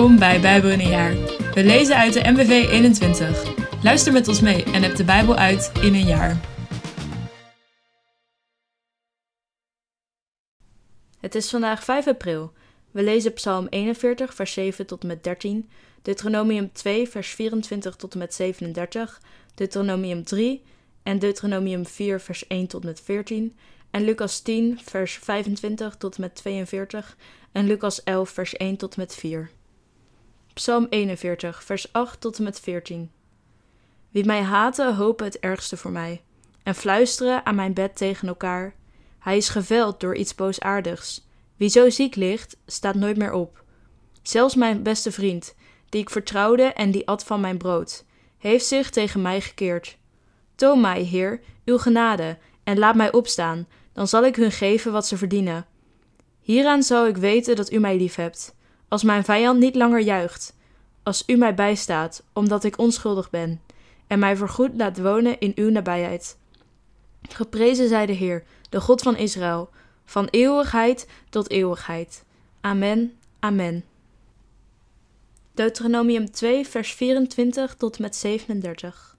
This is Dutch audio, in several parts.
Welkom bij Bijbel in een jaar. We lezen uit de MBV 21. Luister met ons mee en heb de Bijbel uit in een jaar. Het is vandaag 5 april. We lezen Psalm 41, vers 7 tot en met 13, Deuteronomium 2, vers 24 tot en met 37, Deuteronomium 3 en Deuteronomium 4, vers 1 tot en met 14, en Lucas 10, vers 25 tot en met 42 en Lucas 11, vers 1 tot en met 4. Psalm 41, vers 8 tot en met 14. Wie mij haten, hopen het ergste voor mij, en fluisteren aan mijn bed tegen elkaar. Hij is geveld door iets boosaardigs. Wie zo ziek ligt, staat nooit meer op. Zelfs mijn beste vriend, die ik vertrouwde en die at van mijn brood, heeft zich tegen mij gekeerd. Toon mij, Heer, uw genade, en laat mij opstaan, dan zal ik hun geven wat ze verdienen. Hieraan zal ik weten dat u mij liefhebt, als mijn vijand niet langer juicht, als u mij bijstaat, omdat ik onschuldig ben, en mij voorgoed laat wonen in uw nabijheid. Geprezen zij de Heer, de God van Israël, van eeuwigheid tot eeuwigheid. Amen, amen. Deuteronomium 2, vers 24 tot met 37.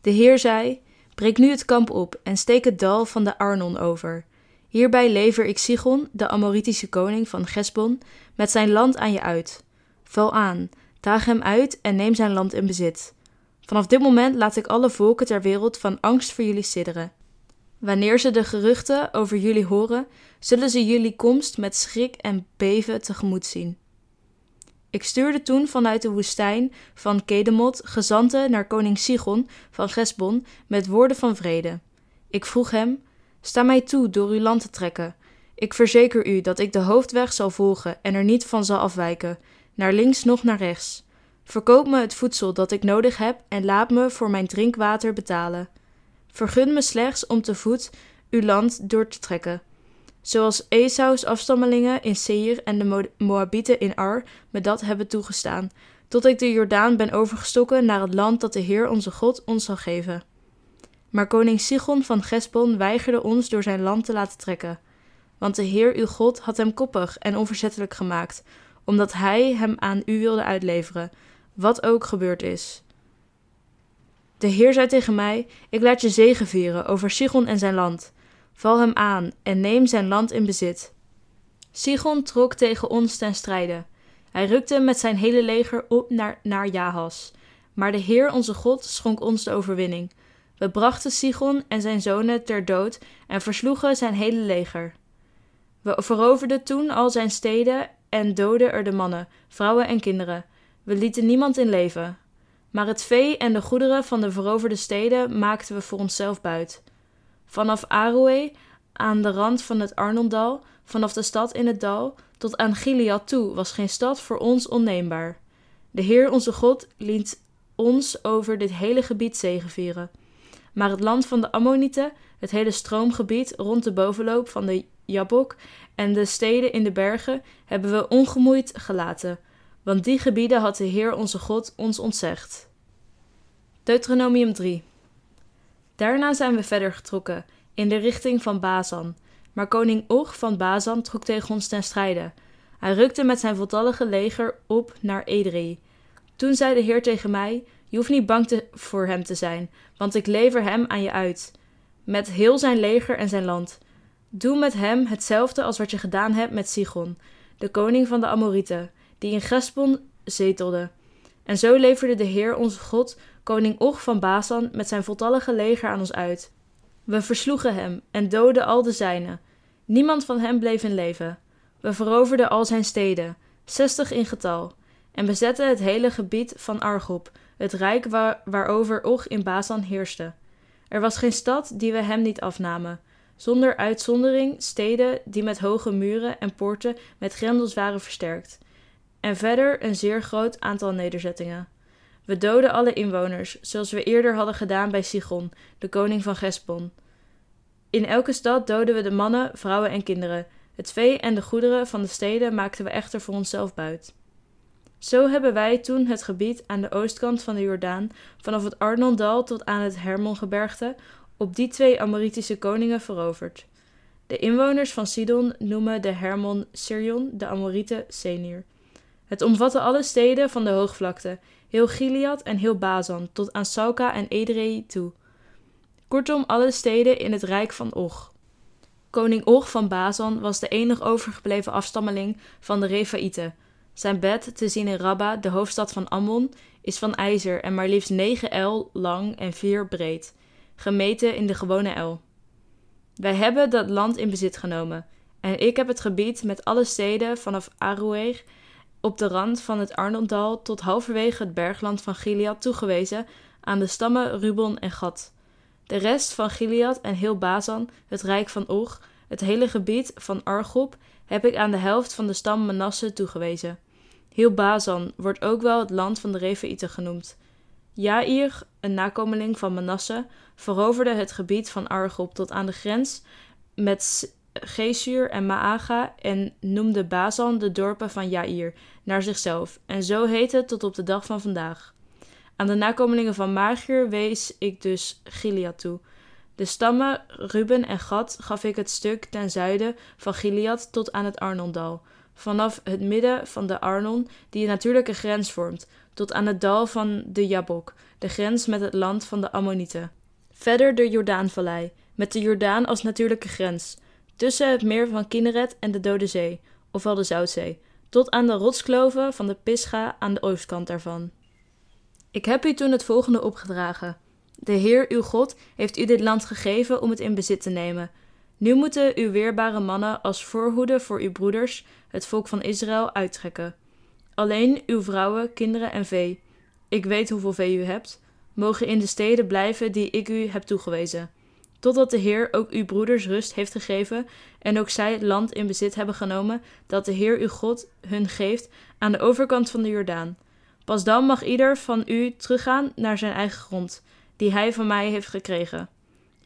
De Heer zei: Breek nu het kamp op en steek het dal van de Arnon over. Hierbij lever ik Sigon, de Amoritische koning van Gesbon, met zijn land aan je uit. Val aan, daag hem uit en neem zijn land in bezit. Vanaf dit moment laat ik alle volken ter wereld van angst voor jullie sidderen. Wanneer ze de geruchten over jullie horen, zullen ze jullie komst met schrik en beven tegemoet zien. Ik stuurde toen vanuit de woestijn van Kedemot gezanten naar koning Sigon van Gesbon met woorden van vrede. Ik vroeg hem: Sta mij toe door uw land te trekken. Ik verzeker u dat ik de hoofdweg zal volgen en er niet van zal afwijken, naar links noch naar rechts. Verkoop me het voedsel dat ik nodig heb en laat me voor mijn drinkwater betalen. Vergun me slechts om te voet uw land door te trekken, zoals Esaus afstammelingen in Seir en de Moabieten in Ar me dat hebben toegestaan, tot ik de Jordaan ben overgestoken naar het land dat de Heer onze God ons zal geven. Maar koning Sigon van Gesbon weigerde ons door zijn land te laten trekken, want de Heer uw God had hem koppig en onverzettelijk gemaakt, omdat hij hem aan u wilde uitleveren, wat ook gebeurd is. De Heer zei tegen mij: Ik laat je zegen vieren over Sigon en zijn land. Val hem aan en neem zijn land in bezit. Sigon trok tegen ons ten strijde. Hij rukte met zijn hele leger op naar, naar Jahas. Maar de Heer onze God schonk ons de overwinning. We brachten Sigon en zijn zonen ter dood en versloegen zijn hele leger. We veroverden toen al zijn steden en doodden er de mannen, vrouwen en kinderen. We lieten niemand in leven. Maar het vee en de goederen van de veroverde steden maakten we voor onszelf buit. Vanaf Aroe, aan de rand van het Arnondal, vanaf de stad in het dal, tot aan Gilead toe was geen stad voor ons onneembaar. De Heer onze God liet ons over dit hele gebied zegevieren. Maar het land van de Ammonieten, het hele stroomgebied rond de bovenloop van de Jabok en de steden in de bergen hebben we ongemoeid gelaten, want die gebieden had de Heer onze God ons ontzegd. Deuteronomium 3 Daarna zijn we verder getrokken, in de richting van Bazan. Maar koning Og van Bazan trok tegen ons ten strijde. Hij rukte met zijn voltallige leger op naar Edrei. Toen zei de Heer tegen mij: Je hoeft niet bang te, voor hem te zijn, want ik lever hem aan je uit. Met heel zijn leger en zijn land. Doe met hem hetzelfde als wat je gedaan hebt met Sigon, de koning van de Amorieten, die in Gesbon zetelde. En zo leverde de Heer onze God koning Og van Basan met zijn voltallige leger aan ons uit. We versloegen hem en doodden al de zijnen. Niemand van hem bleef in leven. We veroverden al zijn steden, zestig in getal, en bezetten het hele gebied van Argob, het rijk waar, waarover Og in Basan heerste. Er was geen stad die we hem niet afnamen, zonder uitzondering steden die met hoge muren en poorten met grendels waren versterkt, en verder een zeer groot aantal nederzettingen. We doden alle inwoners, zoals we eerder hadden gedaan bij Sigon, de koning van Gesbon. In elke stad doden we de mannen, vrouwen en kinderen. Het vee en de goederen van de steden maakten we echter voor onszelf buit. Zo hebben wij toen het gebied aan de oostkant van de Jordaan, vanaf het Arnondal tot aan het Hermongebergte, op die twee Amoritische koningen veroverd. De inwoners van Sidon noemen de Hermon Sirion, de Amorieten Senir. Het omvatte alle steden van de hoogvlakte, heel Gilead en heel Bazan, tot aan Sauka en Edrei toe. Kortom, alle steden in het rijk van Og. Koning Og van Bazan was de enig overgebleven afstammeling van de Refaïten. Zijn bed, te zien in Rabba, de hoofdstad van Ammon, is van ijzer en maar liefst 9 el lang en 4 breed, gemeten in de gewone el. Wij hebben dat land in bezit genomen, en ik heb het gebied met alle steden vanaf Aroer op de rand van het Arnoldal tot halverwege het bergland van Gilead toegewezen aan de stammen Rubon en Gad. De rest van Gilead en heel Bazan, het rijk van Og, het hele gebied van Argob, heb ik aan de helft van de stam Manasse toegewezen. Heel Bazan wordt ook wel het land van de Refaïten genoemd. Jair, een nakomeling van Manasse, veroverde het gebied van Argob tot aan de grens met Gesur en Maaga en noemde Bazan de dorpen van Jair naar zichzelf, en zo heet het tot op de dag van vandaag. Aan de nakomelingen van Magir wees ik dus Gilead toe. De stammen Ruben en Gad gaf ik het stuk ten zuiden van Gilead tot aan het Arnondal, vanaf het midden van de Arnon, die een natuurlijke grens vormt, tot aan het dal van de Jabok, de grens met het land van de Ammonieten. Verder de Jordaanvallei, met de Jordaan als natuurlijke grens, tussen het meer van Kinneret en de Dode Zee, ofwel de Zoutzee, tot aan de rotskloven van de Pisga aan de oostkant daarvan. Ik heb u toen het volgende opgedragen. De Heer uw God heeft u dit land gegeven om het in bezit te nemen. Nu moeten uw weerbare mannen als voorhoede voor uw broeders, het volk van Israël, uittrekken. Alleen uw vrouwen, kinderen en vee, ik weet hoeveel vee u hebt, mogen in de steden blijven die ik u heb toegewezen. Totdat de Heer ook uw broeders rust heeft gegeven en ook zij het land in bezit hebben genomen dat de Heer uw God hun geeft aan de overkant van de Jordaan. Pas dan mag ieder van u teruggaan naar zijn eigen grond, die hij van mij heeft gekregen.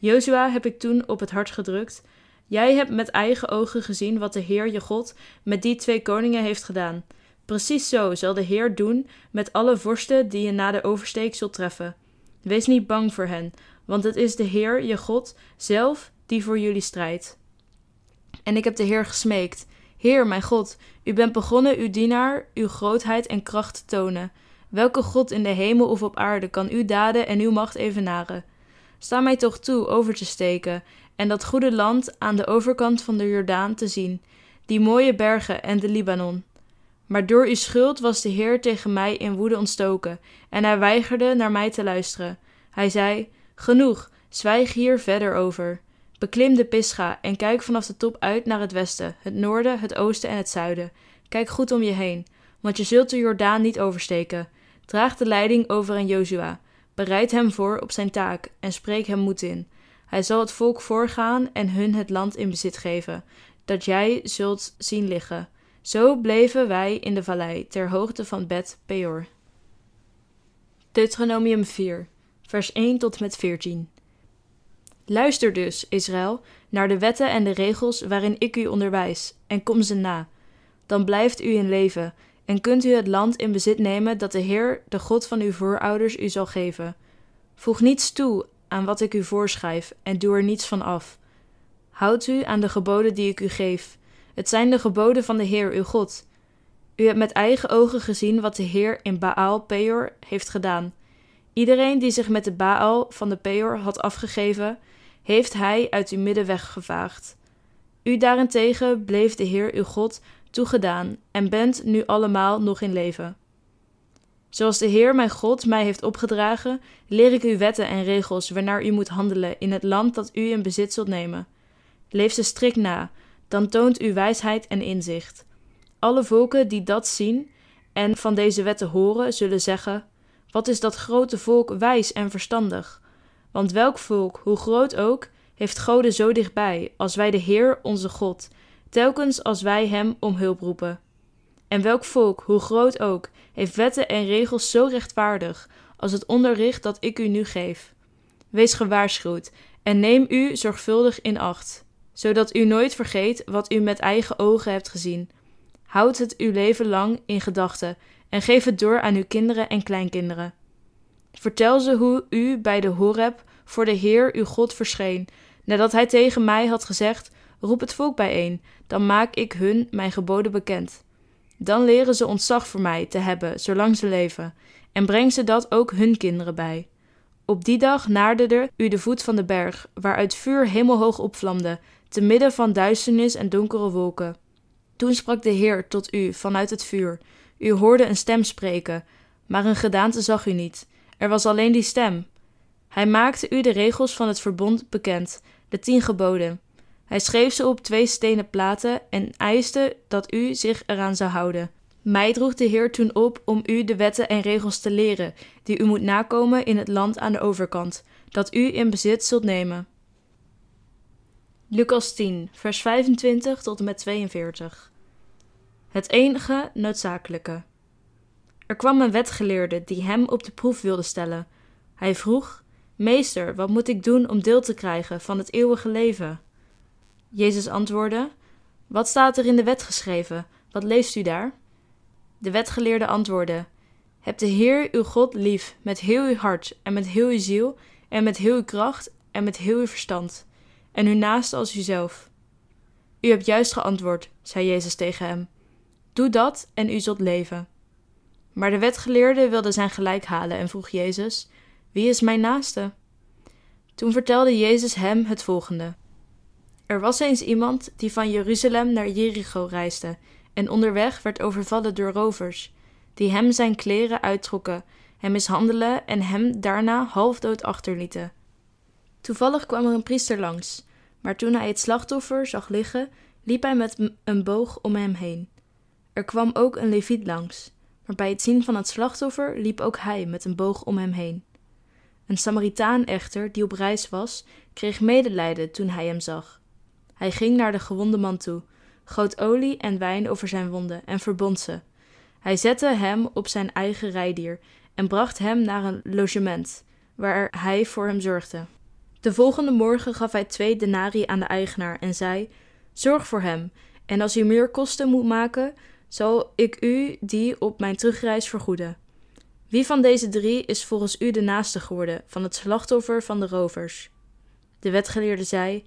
Jozua heb ik toen op het hart gedrukt. Jij hebt met eigen ogen gezien wat de Heer je God met die twee koningen heeft gedaan. Precies zo zal de Heer doen met alle vorsten die je na de oversteek zult treffen. Wees niet bang voor hen, want het is de Heer, je God, zelf die voor jullie strijdt. En ik heb de Heer gesmeekt: Heer, mijn God, u bent begonnen uw dienaar uw grootheid en kracht te tonen. Welke God in de hemel of op aarde kan uw daden en uw macht evenaren? Sta mij toch toe over te steken en dat goede land aan de overkant van de Jordaan te zien, die mooie bergen en de Libanon. Maar door uw schuld was de Heer tegen mij in woede ontstoken, en hij weigerde naar mij te luisteren. Hij zei: Genoeg, zwijg hier verder over. Beklim de Pisga en kijk vanaf de top uit naar het westen, het noorden, het oosten en het zuiden. Kijk goed om je heen, want je zult de Jordaan niet oversteken. Draag de leiding over aan Jozua. Bereid hem voor op zijn taak en spreek hem moed in. Hij zal het volk voorgaan en hun het land in bezit geven, dat jij zult zien liggen. Zo bleven wij in de vallei, ter hoogte van Bet Peor. Deuteronomium 4, vers 1 tot met 14. Luister dus, Israël, naar de wetten en de regels waarin ik u onderwijs, en kom ze na. Dan blijft u in leven, en kunt u het land in bezit nemen dat de Heer, de God van uw voorouders, u zal geven. Voeg niets toe aan wat ik u voorschrijf, en doe er niets van af. Houd u aan de geboden die ik u geef. Het zijn de geboden van de Heer, uw God. U hebt met eigen ogen gezien wat de Heer in Baal Peor heeft gedaan. Iedereen die zich met de Baal van de Peor had afgegeven, heeft hij uit uw midden weggevaagd. U daarentegen bleef de Heer uw God toegedaan en bent nu allemaal nog in leven. Zoals de Heer mijn God mij heeft opgedragen, leer ik u wetten en regels waarnaar u moet handelen in het land dat u in bezit zult nemen. Leef ze strikt na, dan toont u wijsheid en inzicht. Alle volken die dat zien en van deze wetten horen, zullen zeggen: Wat is dat grote volk wijs en verstandig? Want welk volk, hoe groot ook, heeft goden zo dichtbij als wij de Heer onze God, telkens als wij Hem om hulp roepen? En welk volk, hoe groot ook, heeft wetten en regels zo rechtvaardig als het onderricht dat ik u nu geef? Wees gewaarschuwd en neem u zorgvuldig in acht, zodat u nooit vergeet wat u met eigen ogen hebt gezien. Houd het uw leven lang in gedachten en geef het door aan uw kinderen en kleinkinderen. Vertel ze hoe u bij de Horeb voor de Heer uw God verscheen, nadat hij tegen mij had gezegd: Roep het volk bijeen, dan maak ik hun mijn geboden bekend. Dan leren ze ontzag voor mij te hebben zolang ze leven, en breng ze dat ook hun kinderen bij. Op die dag naderde u de voet van de berg, waaruit vuur hemelhoog opvlamde, te midden van duisternis en donkere wolken. Toen sprak de Heer tot u vanuit het vuur. U hoorde een stem spreken, maar een gedaante zag u niet. Er was alleen die stem. Hij maakte u de regels van het verbond bekend, de tien geboden. Hij schreef ze op twee stenen platen en eiste dat u zich eraan zou houden. Mij droeg de Heer toen op om u de wetten en regels te leren, die u moet nakomen in het land aan de overkant, dat u in bezit zult nemen. Lucas 10, vers 25 tot en met 42. Het enige noodzakelijke. Er kwam een wetgeleerde die hem op de proef wilde stellen. Hij vroeg: Meester, wat moet ik doen om deel te krijgen van het eeuwige leven? Jezus antwoordde: Wat staat er in de wet geschreven? Wat leest u daar? De wetgeleerde antwoordde: Heb de Heer uw God lief met heel uw hart en met heel uw ziel en met heel uw kracht en met heel uw verstand, en uw naaste als uzelf. U hebt juist geantwoord, zei Jezus tegen hem. Doe dat en u zult leven. Maar de wetgeleerde wilde zijn gelijk halen en vroeg Jezus: Wie is mijn naaste? Toen vertelde Jezus hem het volgende. Er was eens iemand die van Jeruzalem naar Jericho reisde en onderweg werd overvallen door rovers, die hem zijn kleren uittrokken, hem mishandelen en hem daarna halfdood achterlieten. Toevallig kwam er een priester langs, maar toen hij het slachtoffer zag liggen, liep hij met een boog om hem heen. Er kwam ook een leviet langs, maar bij het zien van het slachtoffer liep ook hij met een boog om hem heen. Een Samaritaan echter, die op reis was, kreeg medelijden toen hij hem zag. Hij ging naar de gewonde man toe, goot olie en wijn over zijn wonden en verbond ze. Hij zette hem op zijn eigen rijdier en bracht hem naar een logement, waar hij voor hem zorgde. De volgende morgen gaf hij twee denarii aan de eigenaar en zei: Zorg voor hem, en als u meer kosten moet maken, zal ik u die op mijn terugreis vergoeden. Wie van deze drie is volgens u de naaste geworden van het slachtoffer van de rovers? De wetgeleerde zei: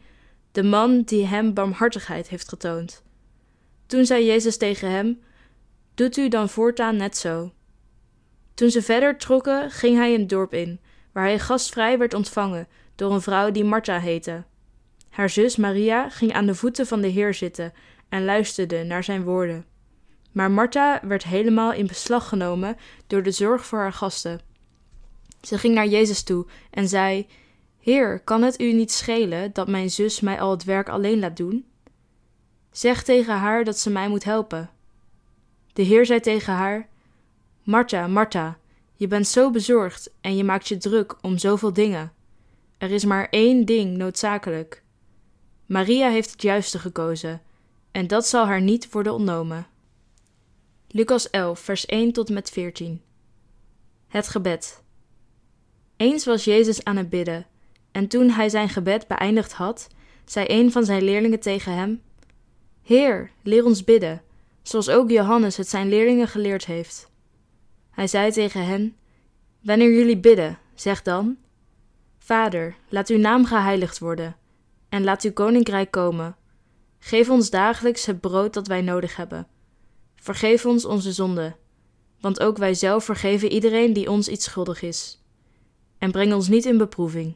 De man die hem barmhartigheid heeft getoond. Toen zei Jezus tegen hem: Doet u dan voortaan net zo. Toen ze verder trokken, ging hij een dorp in, waar hij gastvrij werd ontvangen door een vrouw die Martha heette. Haar zus Maria ging aan de voeten van de Heer zitten en luisterde naar zijn woorden. Maar Martha werd helemaal in beslag genomen door de zorg voor haar gasten. Ze ging naar Jezus toe en zei: Heer, kan het u niet schelen dat mijn zus mij al het werk alleen laat doen? Zeg tegen haar dat ze mij moet helpen. De Heer zei tegen haar: Martha, Martha, je bent zo bezorgd en je maakt je druk om zoveel dingen. Er is maar één ding noodzakelijk. Maria heeft het juiste gekozen, en dat zal haar niet worden ontnomen. Lucas 11, vers 1 tot met 14. Het gebed. Eens was Jezus aan het bidden, en toen hij zijn gebed beëindigd had, zei een van zijn leerlingen tegen hem: Heer, leer ons bidden, zoals ook Johannes het zijn leerlingen geleerd heeft. Hij zei tegen hen: Wanneer jullie bidden, zeg dan: Vader, laat uw naam geheiligd worden, en laat uw koninkrijk komen. Geef ons dagelijks het brood dat wij nodig hebben. Vergeef ons onze zonden, want ook wij zelf vergeven iedereen die ons iets schuldig is. En breng ons niet in beproeving.